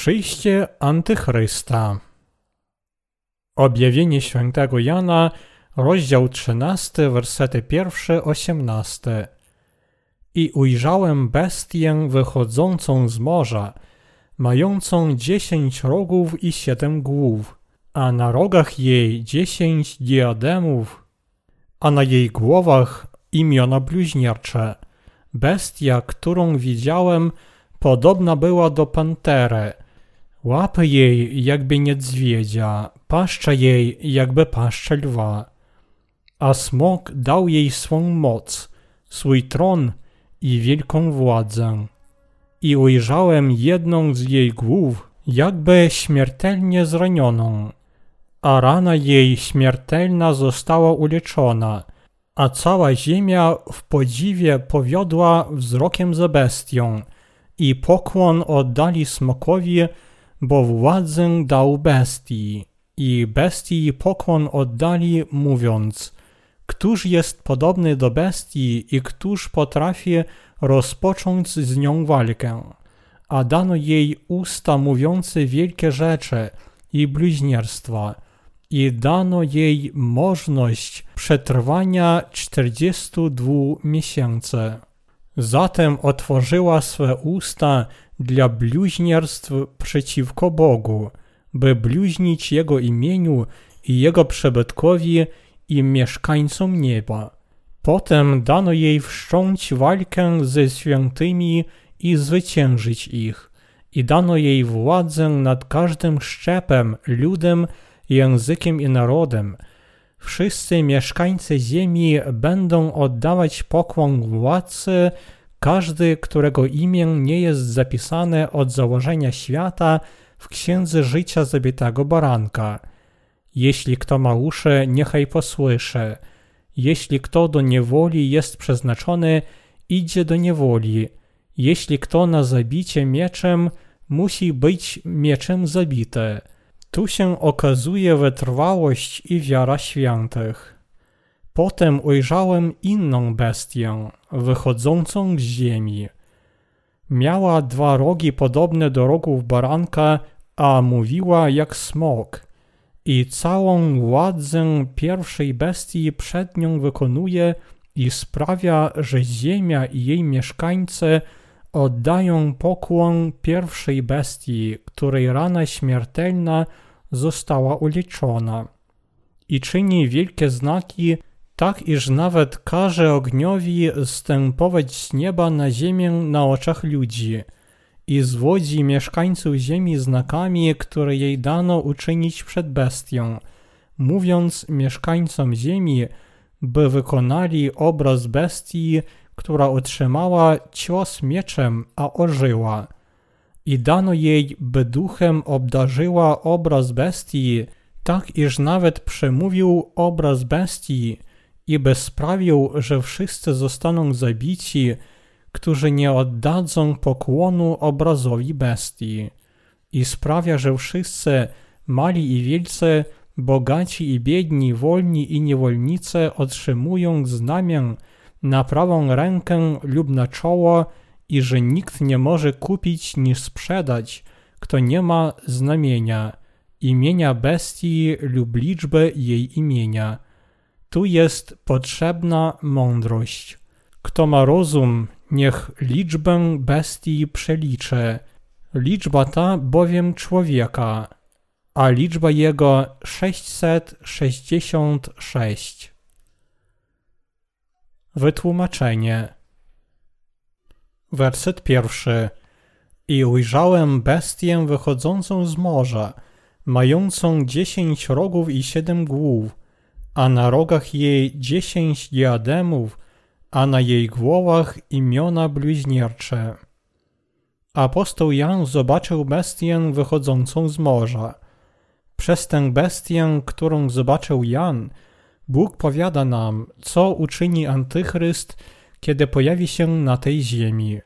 Przyjście Antychrysta. Objawienie świętego Jana, rozdział 13, wersety 1-18. I ujrzałem bestię wychodzącą z morza, mającą dziesięć rogów i siedem głów, a na rogach jej dziesięć diademów, a na jej głowach imiona bluźniercze. Bestia, którą widziałem, podobna była do pantery. Łapy jej jakby niedźwiedzia, paszcza jej jakby paszcza lwa. A smok dał jej swą moc, swój tron i wielką władzę. I ujrzałem jedną z jej głów, jakby śmiertelnie zranioną, a rana jej śmiertelna została uleczona, a cała ziemia w podziwie powiodła wzrokiem za bestią i pokłon oddali smokowi, bo władzę dał bestii. I bestii pokłon oddali, mówiąc, Któż jest podobny do bestii i któż potrafi rozpocząć z nią walkę? A dano jej usta mówiące wielkie rzeczy i bluźnierstwa, i dano jej możność przetrwania 42 miesięcy. Zatem otworzyła swe usta dla bluźnierstw przeciwko Bogu, by bluźnić Jego imieniu i Jego przebytkowi i mieszkańcom nieba. Potem dano jej wszcząć walkę ze świętymi i zwyciężyć ich, i dano jej władzę nad każdym szczepem, ludem, językiem i narodem. Wszyscy mieszkańcy ziemi będą oddawać pokłon władcy, każdy, którego imię nie jest zapisane od założenia świata w księdze życia zabitego baranka. Jeśli kto ma uszy, niechaj posłyszy. Jeśli kto do niewoli jest przeznaczony, idzie do niewoli. Jeśli kto na zabicie mieczem, musi być mieczem zabity. Tu się okazuje wytrwałość i wiara świętych. Potem ujrzałem inną bestię, wychodzącą z ziemi. Miała dwa rogi podobne do rogów baranka, a mówiła jak smok. I całą władzę pierwszej bestii przed nią wykonuje i sprawia, że ziemia i jej mieszkańcy oddają pokłon pierwszej bestii, której rana śmiertelna została uleczona. I czyni wielkie znaki, tak iż nawet każe ogniowi stępować z nieba na ziemię na oczach ludzi i zwodzi mieszkańców ziemi znakami, które jej dano uczynić przed bestią, mówiąc mieszkańcom ziemi, by wykonali obraz bestii, która otrzymała cios mieczem, a ożyła. I dano jej, by duchem obdarzyła obraz bestii, tak iż nawet przemówił obraz bestii, i sprawił, że wszyscy zostaną zabici, którzy nie oddadzą pokłonu obrazowi bestii. I sprawia, że wszyscy, mali i wielcy, bogaci i biedni, wolni i niewolnicy otrzymują znamię na prawą rękę lub na czoło i że nikt nie może kupić niż sprzedać, kto nie ma znamienia, imienia bestii lub liczby jej imienia. Tu jest potrzebna mądrość. Kto ma rozum, niech liczbę bestii przeliczy. Liczba ta bowiem człowieka, a liczba jego 666. Wytłumaczenie. Werset pierwszy. I ujrzałem bestię wychodzącą z morza, mającą dziesięć rogów i siedem głów, a na rogach jej dziesięć diademów, a na jej głowach imiona bluźniercze. Apostoł Jan zobaczył bestię wychodzącą z morza. Przez tę bestię, którą zobaczył Jan, Bóg powiada nam, co uczyni Antychryst, kiedy pojawi się na tej ziemi.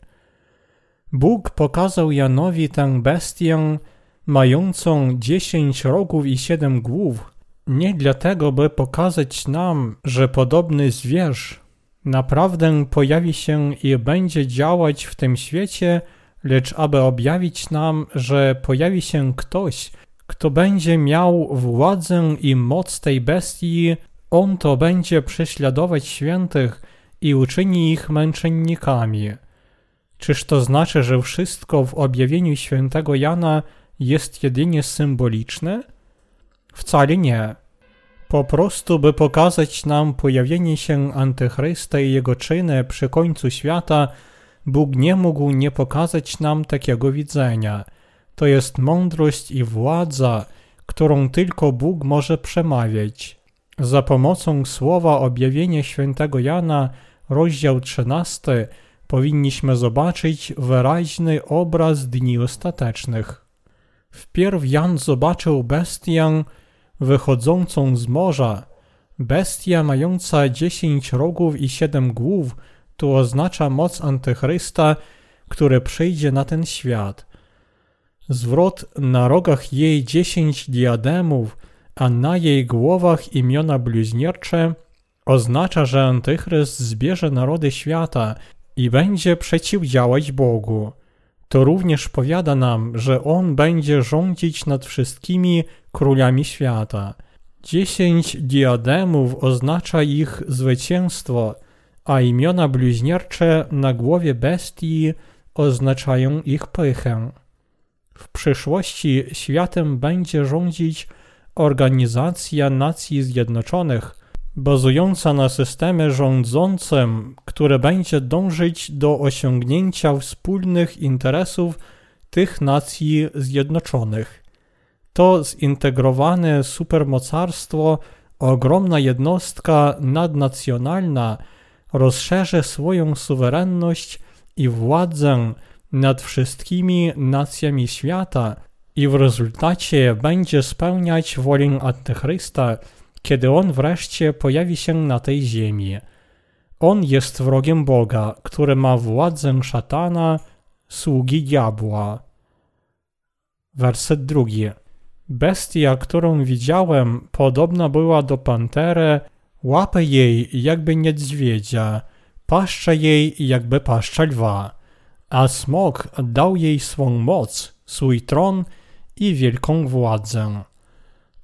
Bóg pokazał Janowi tę bestię, mającą dziesięć rogów i siedem głów, nie dlatego, by pokazać nam, że podobny zwierz naprawdę pojawi się i będzie działać w tym świecie, lecz aby objawić nam, że pojawi się ktoś, kto będzie miał władzę i moc tej bestii, on to będzie prześladować świętych i uczyni ich męczennikami. Czyż to znaczy, że wszystko w objawieniu świętego Jana jest jedynie symboliczne? Wcale nie. Po prostu, by pokazać nam pojawienie się Antychrysta i jego czyny przy końcu świata, Bóg nie mógł nie pokazać nam takiego widzenia. To jest mądrość i władza, którą tylko Bóg może przemawiać. Za pomocą słowa objawienia świętego Jana, rozdział 13, powinniśmy zobaczyć wyraźny obraz dni ostatecznych. Wpierw Jan zobaczył bestię wychodzącą z morza. Bestia mająca dziesięć rogów i siedem głów tu oznacza moc Antychrysta, który przyjdzie na ten świat. Zwrot na rogach jej dziesięć diademów, a na jej głowach imiona bluźniercze oznacza, że Antychryst zbierze narody świata i będzie przeciwdziałać Bogu. To również powiada nam, że On będzie rządzić nad wszystkimi królami świata. Dziesięć diademów oznacza ich zwycięstwo, a imiona bluźniercze na głowie bestii oznaczają ich pychę. W przyszłości światem będzie rządzić Organizacja Nacji Zjednoczonych – bazująca na systemie rządzącym, które będzie dążyć do osiągnięcia wspólnych interesów tych nacji zjednoczonych. To zintegrowane supermocarstwo, ogromna jednostka nadnacjonalna rozszerzy swoją suwerenność i władzę nad wszystkimi nacjami świata i w rezultacie będzie spełniać wolę Antychrysta, kiedy on wreszcie pojawi się na tej ziemi. On jest wrogiem Boga, który ma władzę szatana, sługi diabła. Werset drugi. Bestia, którą widziałem, podobna była do pantery, łapy jej jakby niedźwiedzia, paszcza jej jakby paszcza lwa, a smok dał jej swą moc, swój tron i wielką władzę.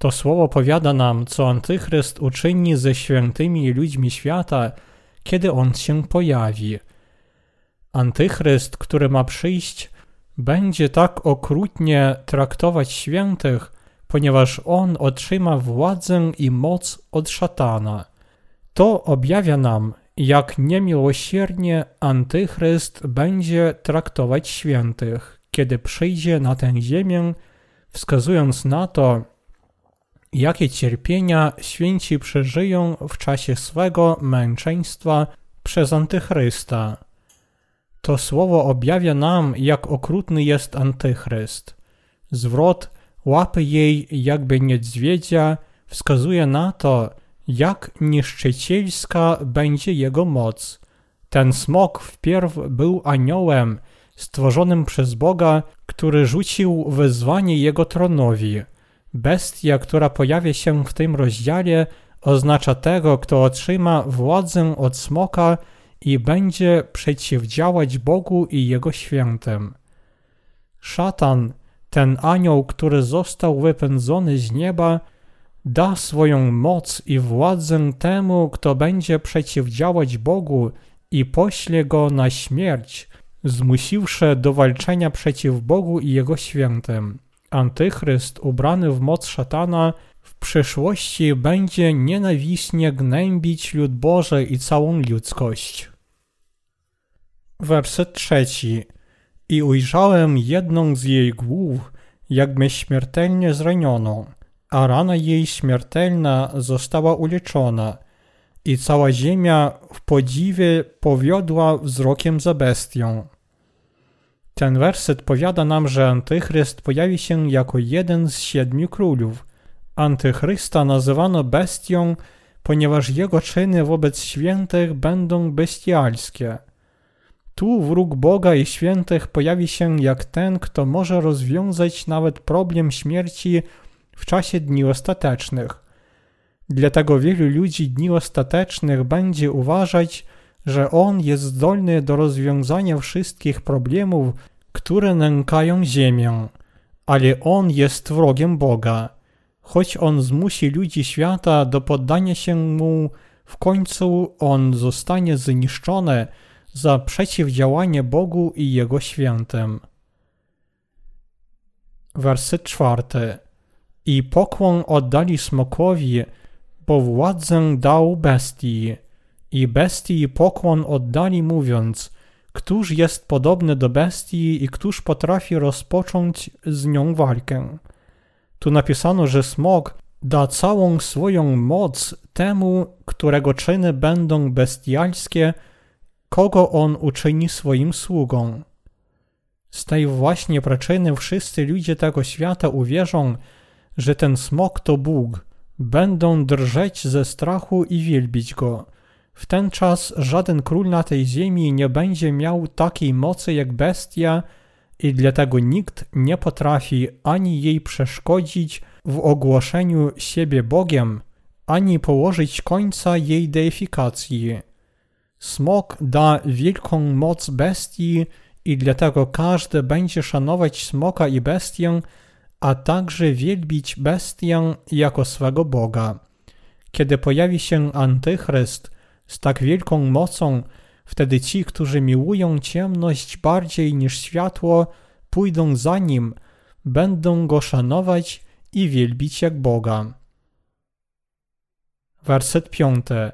To słowo powiada nam, co Antychryst uczyni ze świętymi ludźmi świata, kiedy on się pojawi. Antychryst, który ma przyjść, będzie tak okrutnie traktować świętych, ponieważ on otrzyma władzę i moc od szatana. To objawia nam, jak niemiłosiernie Antychryst będzie traktować świętych, kiedy przyjdzie na tę ziemię, wskazując na to, jakie cierpienia święci przeżyją w czasie swego męczeństwa przez Antychrysta. To słowo objawia nam, jak okrutny jest Antychryst. Zwrot łapy jej jakby niedźwiedzia wskazuje na to, jak niszczycielska będzie jego moc. Ten smok wpierw był aniołem, stworzonym przez Boga, który rzucił wezwanie jego tronowi – Bestia, która pojawia się w tym rozdziale, oznacza tego, kto otrzyma władzę od smoka i będzie przeciwdziałać Bogu i Jego świętym. Szatan, ten anioł, który został wypędzony z nieba, da swoją moc i władzę temu, kto będzie przeciwdziałać Bogu i pośle go na śmierć, zmusiwszy do walczenia przeciw Bogu i Jego świętym. Antychryst ubrany w moc szatana w przyszłości będzie nienawistnie gnębić lud Boży i całą ludzkość. Werset trzeci. I ujrzałem jedną z jej głów, jakby śmiertelnie zranioną, a rana jej śmiertelna została uleczona i cała ziemia w podziwie powiodła wzrokiem za bestią. Ten werset powiada nam, że Antychryst pojawi się jako jeden z siedmiu królów. Antychrysta nazywano bestią, ponieważ jego czyny wobec świętych będą bestialskie. Tu wróg Boga i świętych pojawi się jak ten, kto może rozwiązać nawet problem śmierci w czasie dni ostatecznych. Dlatego wielu ludzi dni ostatecznych będzie uważać, że on jest zdolny do rozwiązania wszystkich problemów które nękają ziemię, ale on jest wrogiem Boga. Choć on zmusi ludzi świata do poddania się mu, w końcu on zostanie zniszczony za przeciwdziałanie Bogu i Jego świętym. Werset czwarty. I pokłon oddali smokowi, bo władzę dał bestii. I bestii pokłon oddali mówiąc, któż jest podobny do bestii i któż potrafi rozpocząć z nią walkę. Tu napisano, że smok da całą swoją moc temu, którego czyny będą bestialskie, kogo on uczyni swoim sługą. Z tej właśnie przyczyny wszyscy ludzie tego świata uwierzą, że ten smok to Bóg, będą drżeć ze strachu i wielbić go. W ten czas żaden król na tej ziemi nie będzie miał takiej mocy jak bestia i dlatego nikt nie potrafi ani jej przeszkodzić w ogłoszeniu siebie Bogiem, ani położyć końca jej deifikacji. Smok da wielką moc bestii i dlatego każdy będzie szanować smoka i bestię, a także wielbić bestię jako swego Boga. Kiedy pojawi się antychryst z tak wielką mocą, wtedy ci, którzy miłują ciemność bardziej niż światło, pójdą za nim, będą go szanować i wielbić jak Boga. Werset piąty.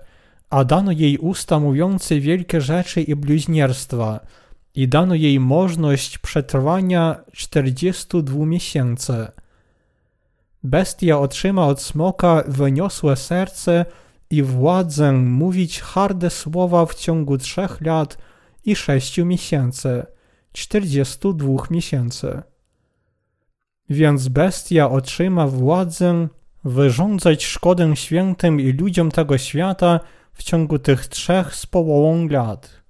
A dano jej usta mówiące wielkie rzeczy i bluźnierstwa, i dano jej możność przetrwania 42 miesięcy. Bestia otrzyma od smoka wyniosłe serce i władzę mówić harde słowa w ciągu trzech lat i sześciu miesięcy, 42 miesięcy. Więc bestia otrzyma władzę wyrządzać szkodę świętym i ludziom tego świata w ciągu tych trzech z połową lat.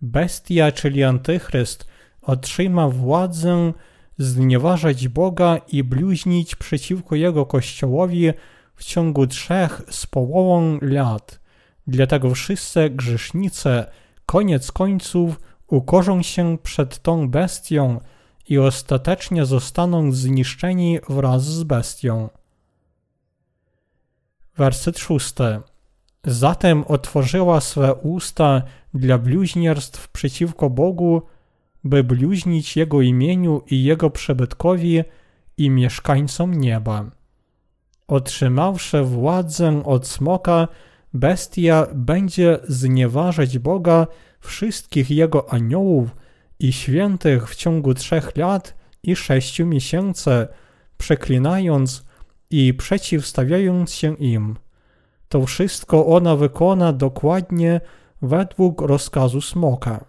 Bestia, czyli Antychryst, otrzyma władzę znieważać Boga i bluźnić przeciwko Jego Kościołowi w ciągu trzech z połową lat. Dlatego wszyscy grzesznicy koniec końców ukorzą się przed tą bestią i ostatecznie zostaną zniszczeni wraz z bestią. Werset szósty. Zatem otworzyła swe usta dla bluźnierstw przeciwko Bogu, by bluźnić Jego imieniu i Jego przebytkowi i mieszkańcom nieba. Otrzymawszy władzę od smoka, bestia będzie znieważać Boga, wszystkich Jego aniołów i świętych w ciągu trzech lat i sześciu miesięcy, przeklinając i przeciwstawiając się im. To wszystko ona wykona dokładnie według rozkazu smoka.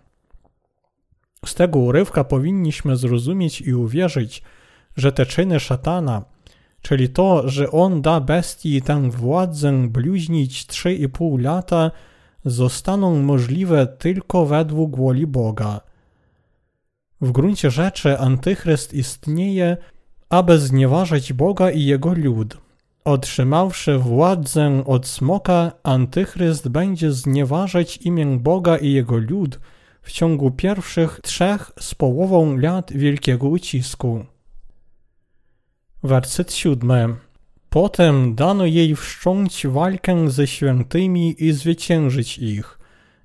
Z tego urywka powinniśmy zrozumieć i uwierzyć, że te czyny szatana, czyli to, że on da bestii tę władzę bluźnić 3,5 lata, zostaną możliwe tylko według woli Boga. W gruncie rzeczy antychryst istnieje, aby znieważać Boga i jego lud. Otrzymawszy władzę od smoka, antychryst będzie znieważać imię Boga i jego lud w ciągu pierwszych trzech z połową lat wielkiego ucisku. Werset siódmy. Potem dano jej wszcząć walkę ze świętymi i zwyciężyć ich,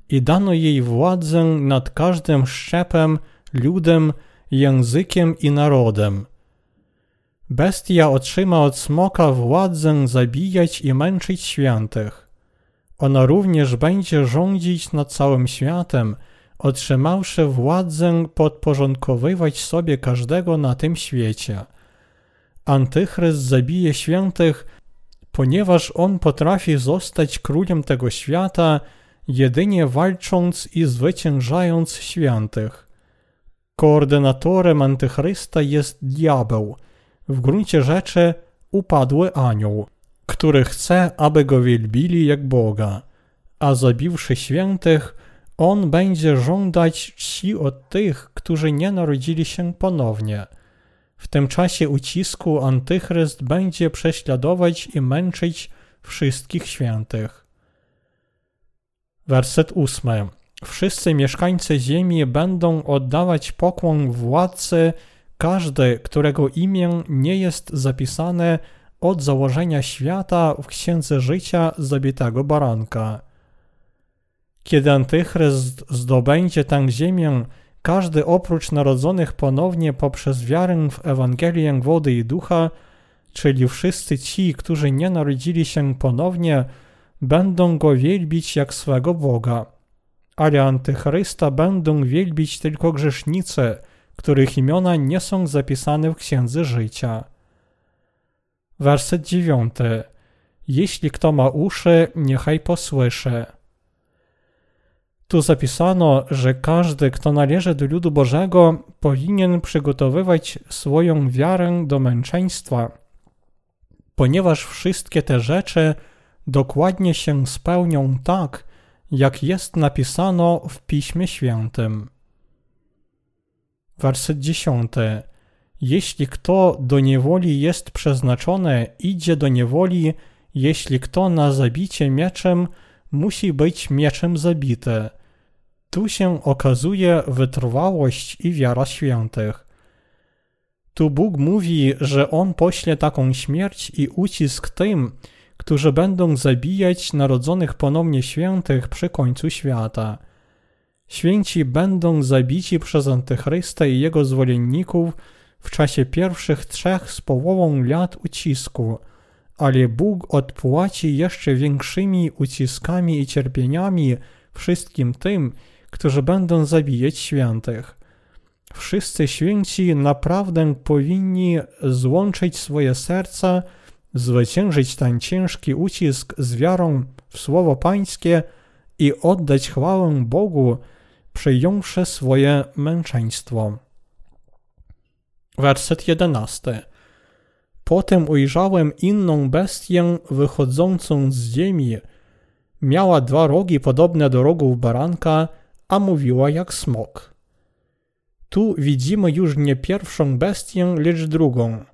i dano jej władzę nad każdym szczepem, ludem, językiem i narodem. Bestia otrzyma od smoka władzę zabijać i męczyć świętych. Ona również będzie rządzić nad całym światem, otrzymawszy władzę podporządkowywać sobie każdego na tym świecie. Antychryst zabije świętych, ponieważ on potrafi zostać królem tego świata, jedynie walcząc i zwyciężając świętych. Koordynatorem antychrysta jest diabeł, w gruncie rzeczy upadły anioł, który chce, aby go wielbili jak Boga, a zabiwszy świętych, on będzie żądać czci od tych, którzy nie narodzili się ponownie. W tym czasie ucisku Antychryst będzie prześladować i męczyć wszystkich świętych. Werset ósmy. Wszyscy mieszkańcy ziemi będą oddawać pokłon władcy, każdy, którego imię nie jest zapisane od założenia świata w księdze życia zabitego baranka. Kiedy Antychryst zdobędzie tę ziemię, każdy oprócz narodzonych ponownie poprzez wiarę w Ewangelię wody i ducha, czyli wszyscy ci, którzy nie narodzili się ponownie, będą go wielbić jak swego Boga. Ale Antychrysta będą wielbić tylko grzesznicy, których imiona nie są zapisane w Księdze Życia. Werset dziewiąty. Jeśli kto ma uszy, niechaj posłyszy. Tu zapisano, że każdy, kto należy do ludu Bożego, powinien przygotowywać swoją wiarę do męczeństwa, ponieważ wszystkie te rzeczy dokładnie się spełnią tak, jak jest napisano w Piśmie Świętym. Werset dziesiąty. Jeśli kto do niewoli jest przeznaczony, idzie do niewoli, jeśli kto na zabicie mieczem, musi być mieczem zabity. Tu się okazuje wytrwałość i wiara świętych. Tu Bóg mówi, że On pośle taką śmierć i ucisk tym, którzy będą zabijać narodzonych ponownie świętych przy końcu świata. Święci będą zabici przez Antychrysta i jego zwolenników w czasie pierwszych trzech z połową lat ucisku, ale Bóg odpłaci jeszcze większymi uciskami i cierpieniami wszystkim tym, którzy będą zabijać świętych. Wszyscy święci naprawdę powinni złączyć swoje serca, zwyciężyć ten ciężki ucisk z wiarą w Słowo Pańskie i oddać chwałę Bogu, przyjąwszy swoje męczeństwo. Werset jedenasty. Potem ujrzałem inną bestię wychodzącą z ziemi. Miała dwa rogi podobne do rogów baranka, a mówiła jak smok. Tu widzimy już nie pierwszą bestię, lecz drugą.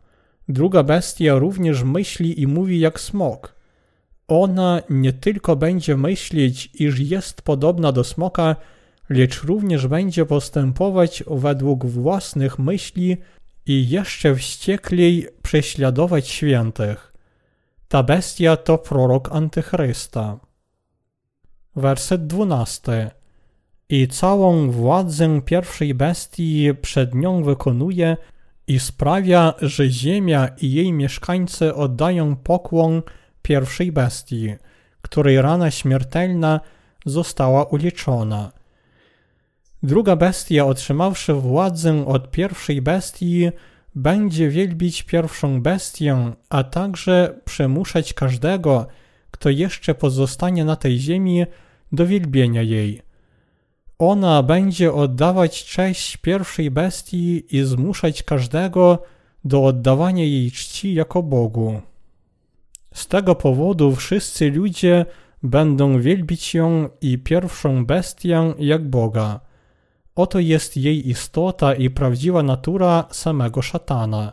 Druga bestia również myśli i mówi jak smok. Ona nie tylko będzie myśleć, iż jest podobna do smoka, lecz również będzie postępować według własnych myśli i jeszcze wściekliej prześladować świętych. Ta bestia to prorok Antychrysta. Werset dwunasty. I całą władzę pierwszej bestii przed nią wykonuje i sprawia, że ziemia i jej mieszkańcy oddają pokłon pierwszej bestii, której rana śmiertelna została uliczona. Druga bestia, otrzymawszy władzę od pierwszej bestii, będzie wielbić pierwszą bestię, a także przemuszać każdego, kto jeszcze pozostanie na tej ziemi, do wielbienia jej. Ona będzie oddawać cześć pierwszej bestii i zmuszać każdego do oddawania jej czci jako Bogu. Z tego powodu wszyscy ludzie będą wielbić ją i pierwszą bestię jak Boga. Oto jest jej istota i prawdziwa natura samego szatana.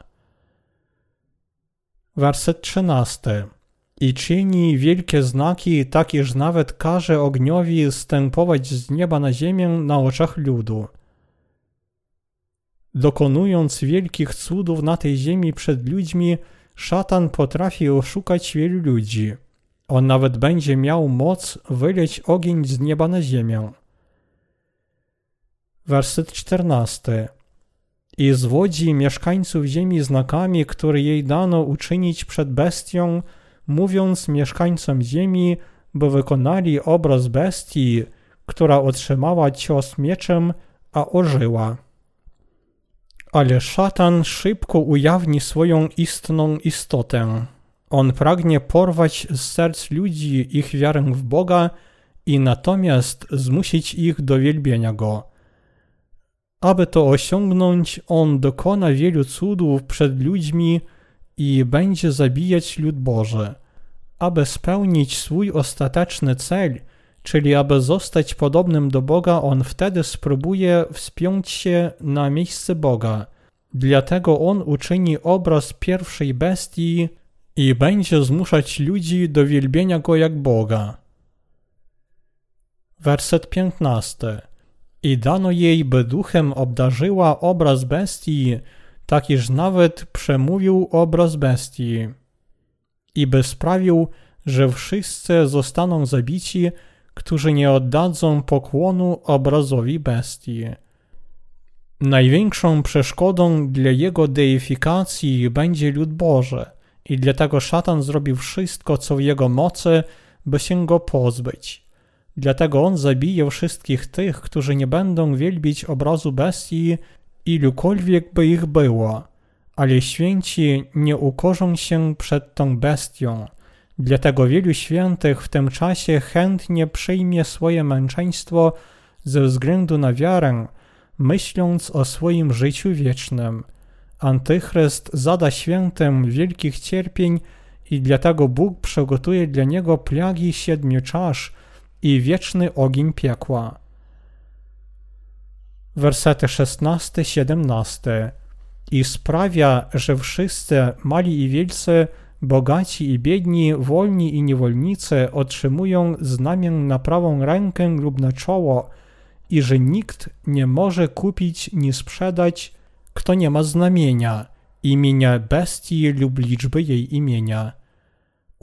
Werset 13. I czyni wielkie znaki, tak iż nawet każe ogniowi stępować z nieba na ziemię na oczach ludu. Dokonując wielkich cudów na tej ziemi przed ludźmi, szatan potrafi oszukać wielu ludzi. On nawet będzie miał moc wyleć ogień z nieba na ziemię. Werset 14. I zwodzi mieszkańców ziemi znakami, które jej dano uczynić przed bestią, mówiąc mieszkańcom ziemi, by wykonali obraz bestii, która otrzymała cios mieczem, a ożyła. Ale szatan szybko ujawni swoją istną istotę. On pragnie porwać z serc ludzi ich wiarę w Boga i natomiast zmusić ich do wielbienia Go. Aby to osiągnąć, on dokona wielu cudów przed ludźmi i będzie zabijać lud Boży. Aby spełnić swój ostateczny cel, czyli aby zostać podobnym do Boga, on wtedy spróbuje wspiąć się na miejsce Boga. Dlatego on uczyni obraz pierwszej bestii i będzie zmuszać ludzi do wielbienia go jak Boga. Werset 15. I dano jej, by duchem obdarzyła obraz bestii, tak iż nawet przemówił obraz bestii. I by sprawił, że wszyscy zostaną zabici, którzy nie oddadzą pokłonu obrazowi bestii. Największą przeszkodą dla jego deifikacji będzie lud Boży i dlatego szatan zrobił wszystko, co w jego mocy, by się go pozbyć. Dlatego on zabije wszystkich tych, którzy nie będą wielbić obrazu bestii, ilukolwiek by ich było, ale święci nie ukorzą się przed tą bestią. Dlatego wielu świętych w tym czasie chętnie przyjmie swoje męczeństwo ze względu na wiarę, myśląc o swoim życiu wiecznym. Antychryst zada świętym wielkich cierpień i dlatego Bóg przygotuje dla niego plagi siedmiu czasz i wieczny ogień piekła. Wersety 16-17 I sprawia, że wszyscy, mali i wielcy, bogaci i biedni, wolni i niewolnicy otrzymują znamię na prawą rękę lub na czoło i że nikt nie może kupić ni sprzedać, kto nie ma znamienia, imienia bestii lub liczby jej imienia.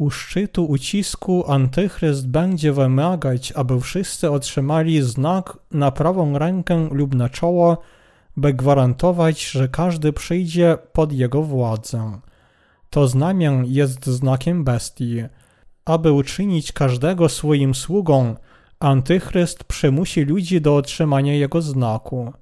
U szczytu ucisku Antychryst będzie wymagać, aby wszyscy otrzymali znak na prawą rękę lub na czoło, by gwarantować, że każdy przyjdzie pod jego władzę. To znamię jest znakiem bestii. Aby uczynić każdego swoim sługą, Antychryst przymusi ludzi do otrzymania jego znaku.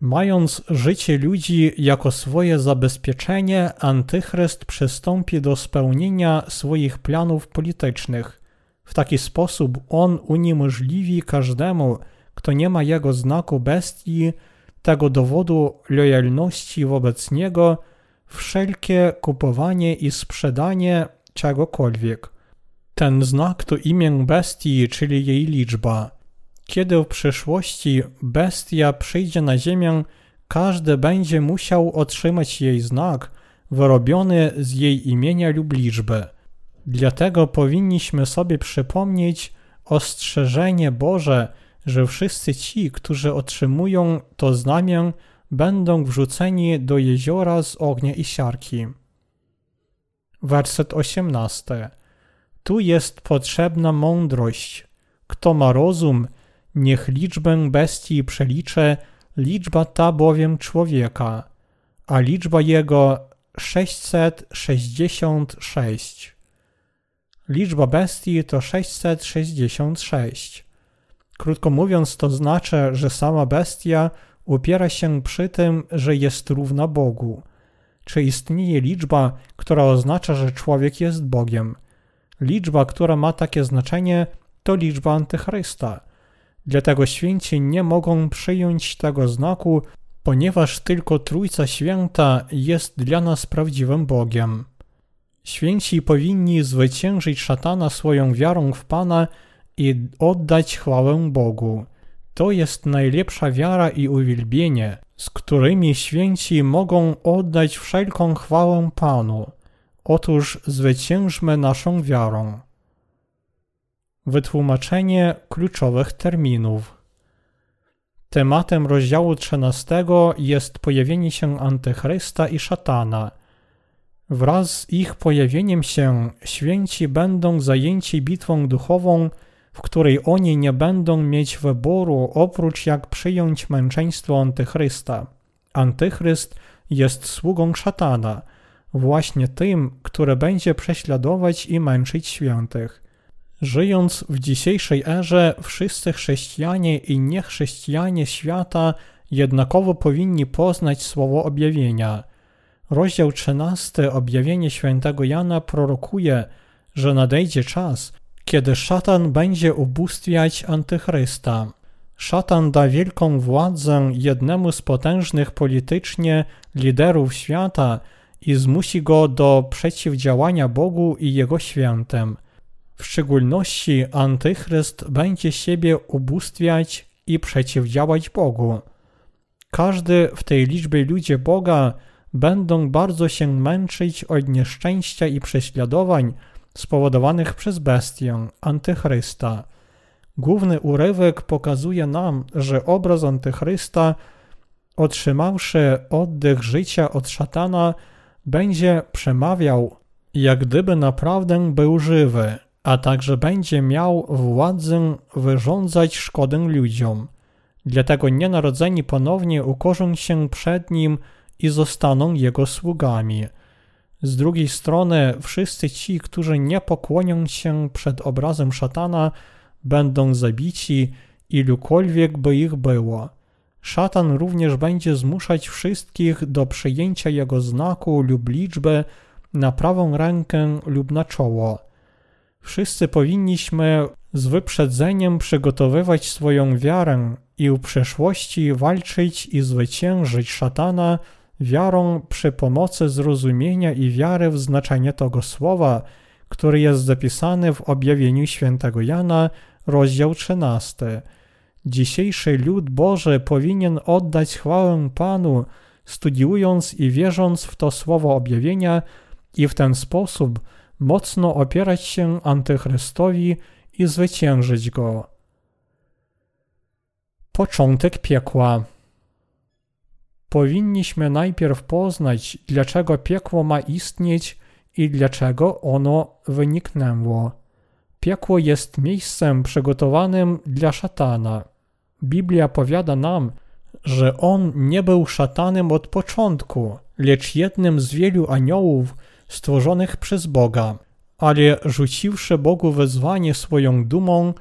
Mając życie ludzi jako swoje zabezpieczenie, Antychryst przystąpi do spełnienia swoich planów politycznych. W taki sposób on uniemożliwi każdemu, kto nie ma jego znaku bestii, tego dowodu lojalności wobec niego, wszelkie kupowanie i sprzedanie czegokolwiek. Ten znak to imię bestii, czyli jej liczba. Kiedy w przyszłości bestia przyjdzie na ziemię, każdy będzie musiał otrzymać jej znak wyrobiony z jej imienia lub liczby. Dlatego powinniśmy sobie przypomnieć ostrzeżenie Boże, że wszyscy ci, którzy otrzymują to znamię, będą wrzuceni do jeziora z ognia i siarki. Werset 18. Tu jest potrzebna mądrość. Kto ma rozum, niech liczbę bestii przelicze, liczba ta bowiem człowieka, a liczba jego 666. Liczba bestii to 666. Krótko mówiąc, to znaczy, że sama bestia upiera się przy tym, że jest równa Bogu. Czy istnieje liczba, która oznacza, że człowiek jest Bogiem? Liczba, która ma takie znaczenie, to liczba Antychrysta. Dlatego święci nie mogą przyjąć tego znaku, ponieważ tylko Trójca Święta jest dla nas prawdziwym Bogiem. Święci powinni zwyciężyć szatana swoją wiarą w Pana i oddać chwałę Bogu. To jest najlepsza wiara i uwielbienie, z którymi święci mogą oddać wszelką chwałę Panu. Otóż zwyciężmy naszą wiarą. Wytłumaczenie kluczowych terminów. Tematem rozdziału 13 jest pojawienie się Antychrysta i szatana. Wraz z ich pojawieniem się święci będą zajęci bitwą duchową, w której oni nie będą mieć wyboru oprócz jak przyjąć męczeństwo Antychrysta. Antychryst jest sługą szatana, właśnie tym, który będzie prześladować i męczyć świętych. Żyjąc w dzisiejszej erze, wszyscy chrześcijanie i niechrześcijanie świata jednakowo powinni poznać słowo objawienia. Rozdział 13 Objawienie świętego Jana prorokuje, że nadejdzie czas, kiedy szatan będzie ubóstwiać antychrysta. Szatan da wielką władzę jednemu z potężnych politycznie liderów świata i zmusi go do przeciwdziałania Bogu i Jego świętym. W szczególności antychryst będzie siebie ubóstwiać i przeciwdziałać Bogu. Każdy w tej liczbie ludzie Boga będą bardzo się męczyć od nieszczęścia i prześladowań spowodowanych przez bestię, antychrysta. Główny urywek pokazuje nam, że obraz Antychrysta, otrzymawszy oddech życia od szatana, będzie przemawiał, jak gdyby naprawdę był żywy, a także będzie miał władzę wyrządzać szkodę ludziom. Dlatego nienarodzeni ponownie ukorzą się przed nim i zostaną jego sługami. Z drugiej strony, wszyscy ci, którzy nie pokłonią się przed obrazem szatana, będą zabici, ilukolwiek by ich było. Szatan również będzie zmuszać wszystkich do przyjęcia jego znaku lub liczby na prawą rękę lub na czoło. Wszyscy powinniśmy z wyprzedzeniem przygotowywać swoją wiarę i w przeszłości walczyć i zwyciężyć szatana wiarą przy pomocy zrozumienia i wiary w znaczenie tego słowa, który jest zapisany w objawieniu świętego Jana, rozdział 13. Dzisiejszy lud Boży powinien oddać chwałę Panu, studiując i wierząc w to słowo objawienia i w ten sposób mocno opierać się Antychrystowi i zwyciężyć go. Początek piekła. Powinniśmy najpierw poznać, dlaczego piekło ma istnieć i dlaczego ono wyniknęło. Piekło jest miejscem przygotowanym dla szatana. Biblia powiada nam, że on nie był szatanem od początku, lecz jednym z wielu aniołów stworzonych przez Boga. Ale rzuciwszy Bogu wezwanie swoją dumą,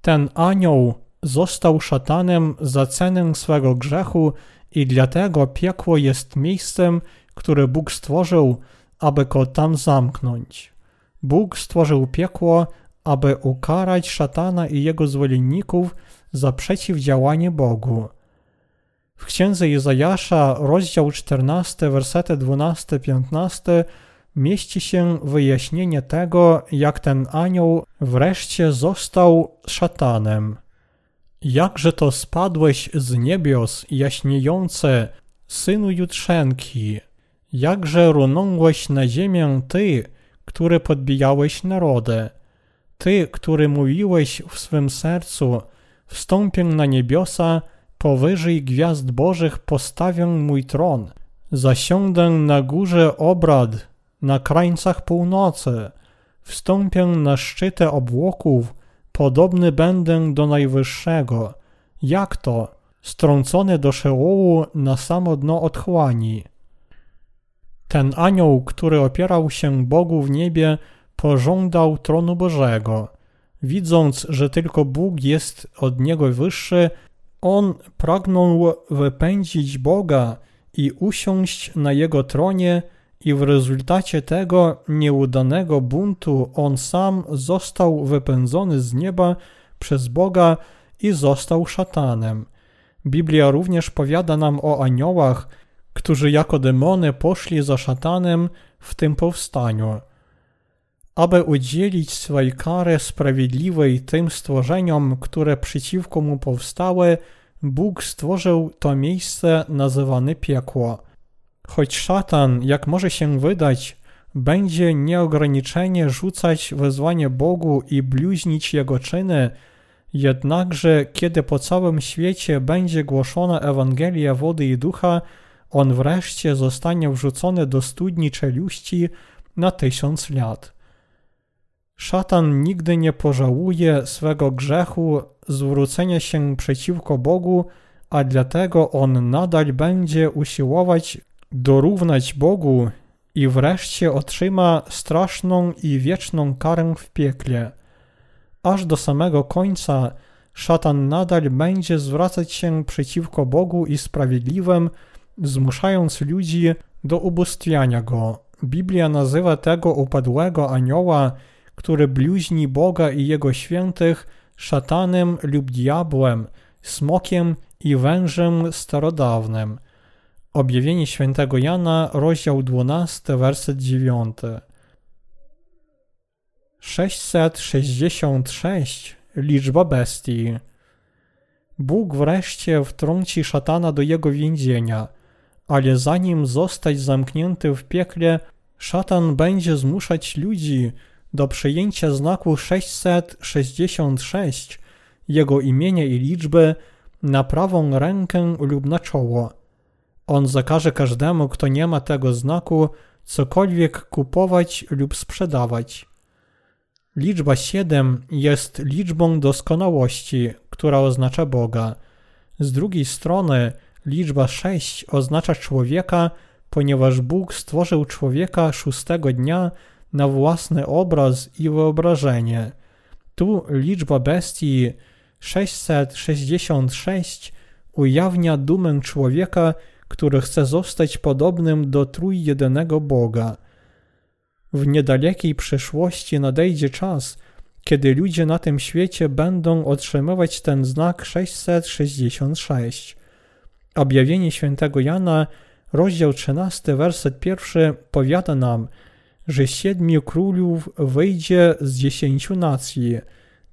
ten anioł został szatanem za cenę swego grzechu i dlatego piekło jest miejscem, które Bóg stworzył, aby go tam zamknąć. Bóg stworzył piekło, aby ukarać szatana i jego zwolenników za przeciwdziałanie Bogu. W księdze Izajasza, rozdział 14, wersety 12-15 mieści się wyjaśnienie tego, jak ten anioł wreszcie został szatanem. Jakże to spadłeś z niebios, jaśniejące, synu jutrzenki, jakże runąłeś na ziemię ty, który podbijałeś narody, ty, który mówiłeś w swym sercu, wstąpię na niebiosa, powyżej gwiazd bożych postawię mój tron, zasiądę na górze obrad, na krańcach północy, wstąpię na szczyty obłoków, podobny będę do Najwyższego. Jak to? Strącony do szełołu na samo dno otchłani. Ten anioł, który opierał się Bogu w niebie, pożądał tronu Bożego. Widząc, że tylko Bóg jest od niego wyższy, on pragnął wypędzić Boga i usiąść na jego tronie, i w rezultacie tego nieudanego buntu on sam został wypędzony z nieba przez Boga i został szatanem. Biblia również powiada nam o aniołach, którzy jako demony poszli za szatanem w tym powstaniu. Aby udzielić swej kary sprawiedliwej tym stworzeniom, które przeciwko mu powstały, Bóg stworzył to miejsce nazywane piekło. Choć szatan, jak może się wydać, będzie nieograniczenie rzucać wezwanie Bogu i bluźnić Jego czyny, jednakże kiedy po całym świecie będzie głoszona Ewangelia wody i ducha, on wreszcie zostanie wrzucony do studni czeluści na tysiąc lat. Szatan nigdy nie pożałuje swego grzechu zwrócenia się przeciwko Bogu, a dlatego on nadal będzie usiłować dorównać Bogu i wreszcie otrzyma straszną i wieczną karę w piekle. Aż do samego końca szatan nadal będzie zwracać się przeciwko Bogu i sprawiedliwym, zmuszając ludzi do ubóstwiania go. Biblia nazywa tego upadłego anioła, który bluźni Boga i jego świętych, szatanem lub diabłem, smokiem i wężem starodawnym. Objawienie świętego Jana, rozdział 12, werset 9. 666 liczba bestii. Bóg wreszcie wtrąci szatana do jego więzienia, ale zanim zostać zamknięty w piekle, szatan będzie zmuszać ludzi do przyjęcia znaku 666 jego imienia i liczby na prawą rękę lub na czoło. On zakaże każdemu, kto nie ma tego znaku, cokolwiek kupować lub sprzedawać. Liczba 7 jest liczbą doskonałości, która oznacza Boga. Z drugiej strony liczba 6 oznacza człowieka, ponieważ Bóg stworzył człowieka szóstego dnia na własny obraz i wyobrażenie. Tu liczba bestii 666 ujawnia dumę człowieka, który chce zostać podobnym do trójjedynego Boga. W niedalekiej przyszłości nadejdzie czas, kiedy ludzie na tym świecie będą otrzymywać ten znak 666. Objawienie świętego Jana, rozdział 13, werset pierwszy powiada nam, że siedmiu królów wyjdzie z dziesięciu nacji.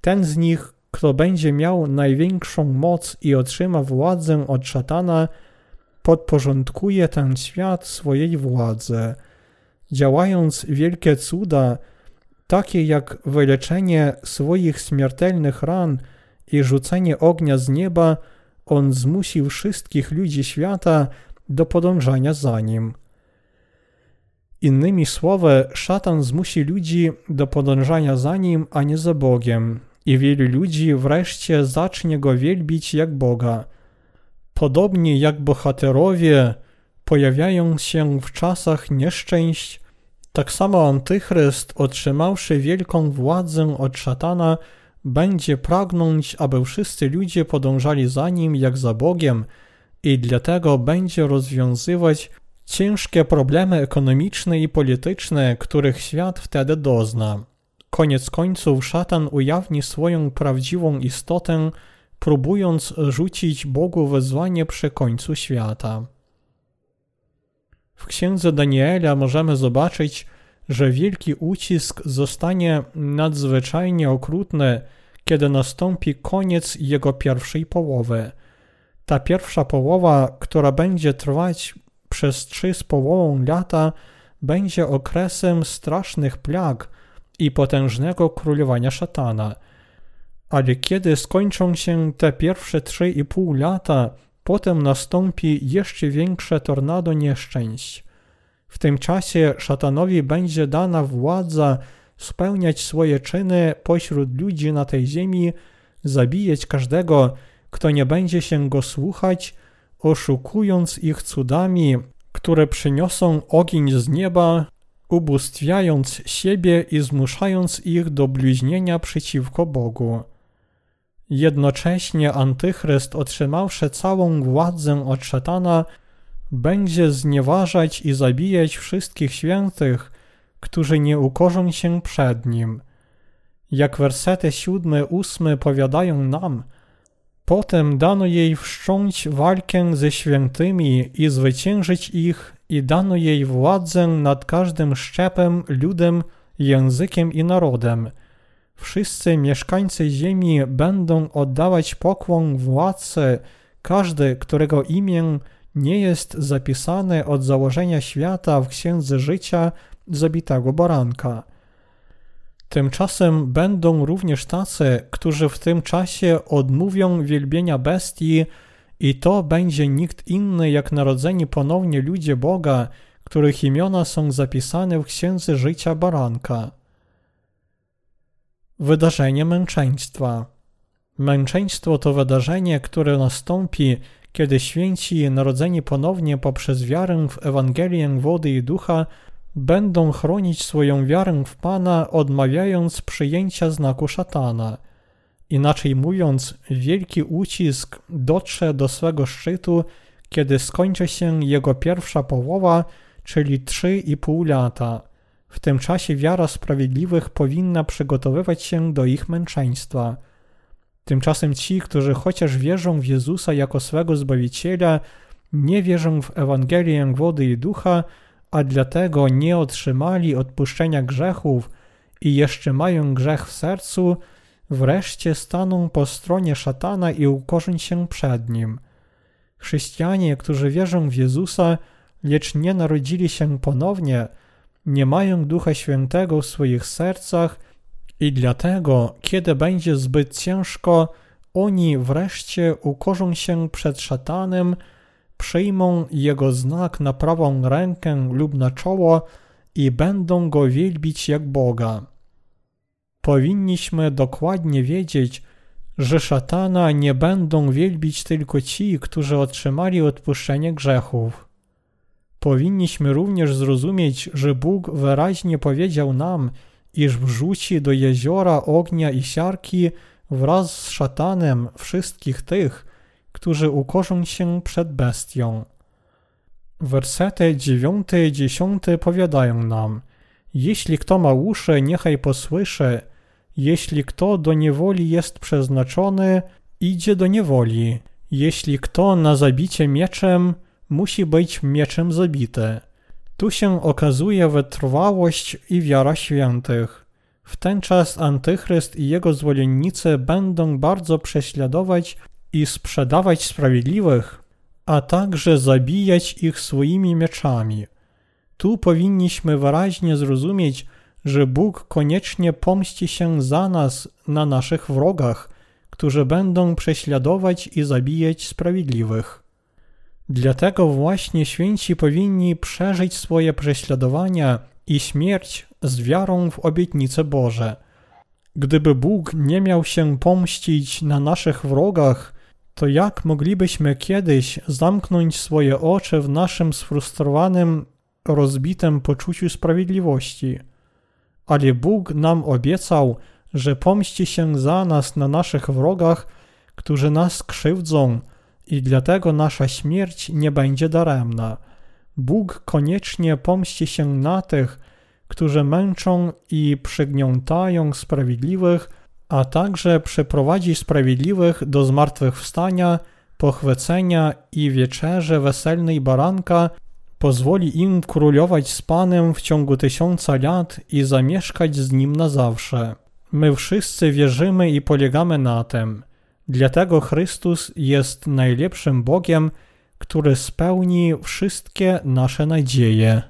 Ten z nich, kto będzie miał największą moc i otrzyma władzę od szatana, podporządkuje ten świat swojej władzy. Działając wielkie cuda, takie jak wyleczenie swoich śmiertelnych ran i rzucenie ognia z nieba, on zmusił wszystkich ludzi świata do podążania za nim. Innymi słowy, szatan zmusi ludzi do podążania za nim, a nie za Bogiem, i wielu ludzi wreszcie zacznie go wielbić jak Boga. Podobnie jak bohaterowie pojawiają się w czasach nieszczęść, tak samo Antychryst, otrzymawszy wielką władzę od szatana, będzie pragnąć, aby wszyscy ludzie podążali za nim jak za Bogiem i dlatego będzie rozwiązywać ciężkie problemy ekonomiczne i polityczne, których świat wtedy dozna. Koniec końców szatan ujawni swoją prawdziwą istotę, próbując rzucić Bogu wezwanie przy końcu świata. W księdze Daniela możemy zobaczyć, że wielki ucisk zostanie nadzwyczajnie okrutny, kiedy nastąpi koniec jego pierwszej połowy. Ta pierwsza połowa, która będzie trwać przez trzy z połową lata, będzie okresem strasznych plag i potężnego królowania szatana. Ale kiedy skończą się te pierwsze trzy i pół lata, potem nastąpi jeszcze większe tornado nieszczęść. W tym czasie szatanowi będzie dana władza spełniać swoje czyny pośród ludzi na tej ziemi, zabijać każdego, kto nie będzie się go słuchać, oszukując ich cudami, które przyniosą ogień z nieba, ubóstwiając siebie i zmuszając ich do bliźnienia przeciwko Bogu. Jednocześnie Antychryst, otrzymawszy całą władzę od szatana, będzie znieważać i zabijać wszystkich świętych, którzy nie ukorzą się przed nim. Jak wersety siódmy, ósmy powiadają nam, potem dano jej wszcząć walkę ze świętymi i zwyciężyć ich i dano jej władzę nad każdym szczepem, ludem, językiem i narodem. Wszyscy mieszkańcy ziemi będą oddawać pokłon władcy, każdy, którego imię nie jest zapisane od założenia świata w księdze życia zabitego baranka. Tymczasem będą również tacy, którzy w tym czasie odmówią wielbienia bestii i to będzie nikt inny jak narodzeni ponownie ludzie Boga, których imiona są zapisane w księdze życia baranka. Wydarzenie męczeństwa. Męczeństwo to wydarzenie, które nastąpi, kiedy święci narodzeni ponownie poprzez wiarę w Ewangelię wody i ducha będą chronić swoją wiarę w Pana, odmawiając przyjęcia znaku szatana. Inaczej mówiąc, wielki ucisk dotrze do swego szczytu, kiedy skończy się jego pierwsza połowa, czyli trzy i pół lata. W tym czasie wiara sprawiedliwych powinna przygotowywać się do ich męczeństwa. Tymczasem ci, którzy chociaż wierzą w Jezusa jako swego Zbawiciela, nie wierzą w Ewangelię wody i ducha, a dlatego nie otrzymali odpuszczenia grzechów i jeszcze mają grzech w sercu, wreszcie staną po stronie szatana i ukorzą się przed nim. Chrześcijanie, którzy wierzą w Jezusa, lecz nie narodzili się ponownie, nie mają Ducha Świętego w swoich sercach i dlatego, kiedy będzie zbyt ciężko, oni wreszcie ukorzą się przed szatanem, przyjmą jego znak na prawą rękę lub na czoło i będą go wielbić jak Boga. Powinniśmy dokładnie wiedzieć, że szatana nie będą wielbić tylko ci, którzy otrzymali odpuszczenie grzechów. Powinniśmy również zrozumieć, że Bóg wyraźnie powiedział nam, iż wrzuci do jeziora ognia i siarki wraz z szatanem wszystkich tych, którzy ukorzą się przed bestią. Wersety 9 i 10 powiadają nam: Jeśli kto ma uszy, niechaj posłyszy, jeśli kto do niewoli jest przeznaczony, idzie do niewoli. Jeśli kto na zabicie mieczem, musi być mieczem zabity. Tu się okazuje wytrwałość i wiara świętych. W ten czas Antychryst i jego zwolennicy będą bardzo prześladować i sprzedawać sprawiedliwych, a także zabijać ich swoimi mieczami. Tu powinniśmy wyraźnie zrozumieć, że Bóg koniecznie pomści się za nas na naszych wrogach, którzy będą prześladować i zabijać sprawiedliwych. Dlatego właśnie święci powinni przeżyć swoje prześladowania i śmierć z wiarą w obietnice Boże. Gdyby Bóg nie miał się pomścić na naszych wrogach, to jak moglibyśmy kiedyś zamknąć swoje oczy w naszym sfrustrowanym, rozbitym poczuciu sprawiedliwości? Ale Bóg nam obiecał, że pomści się za nas na naszych wrogach, którzy nas krzywdzą i dlatego nasza śmierć nie będzie daremna. Bóg koniecznie pomści się na tych, którzy męczą i przygniątają sprawiedliwych, a także przyprowadzi sprawiedliwych do zmartwychwstania, pochwycenia i wieczerzy weselnej baranka, pozwoli im królować z Panem w ciągu tysiąca lat i zamieszkać z Nim na zawsze. My wszyscy wierzymy i polegamy na tym. Dlatego Chrystus jest najlepszym Bogiem, który spełni wszystkie nasze nadzieje.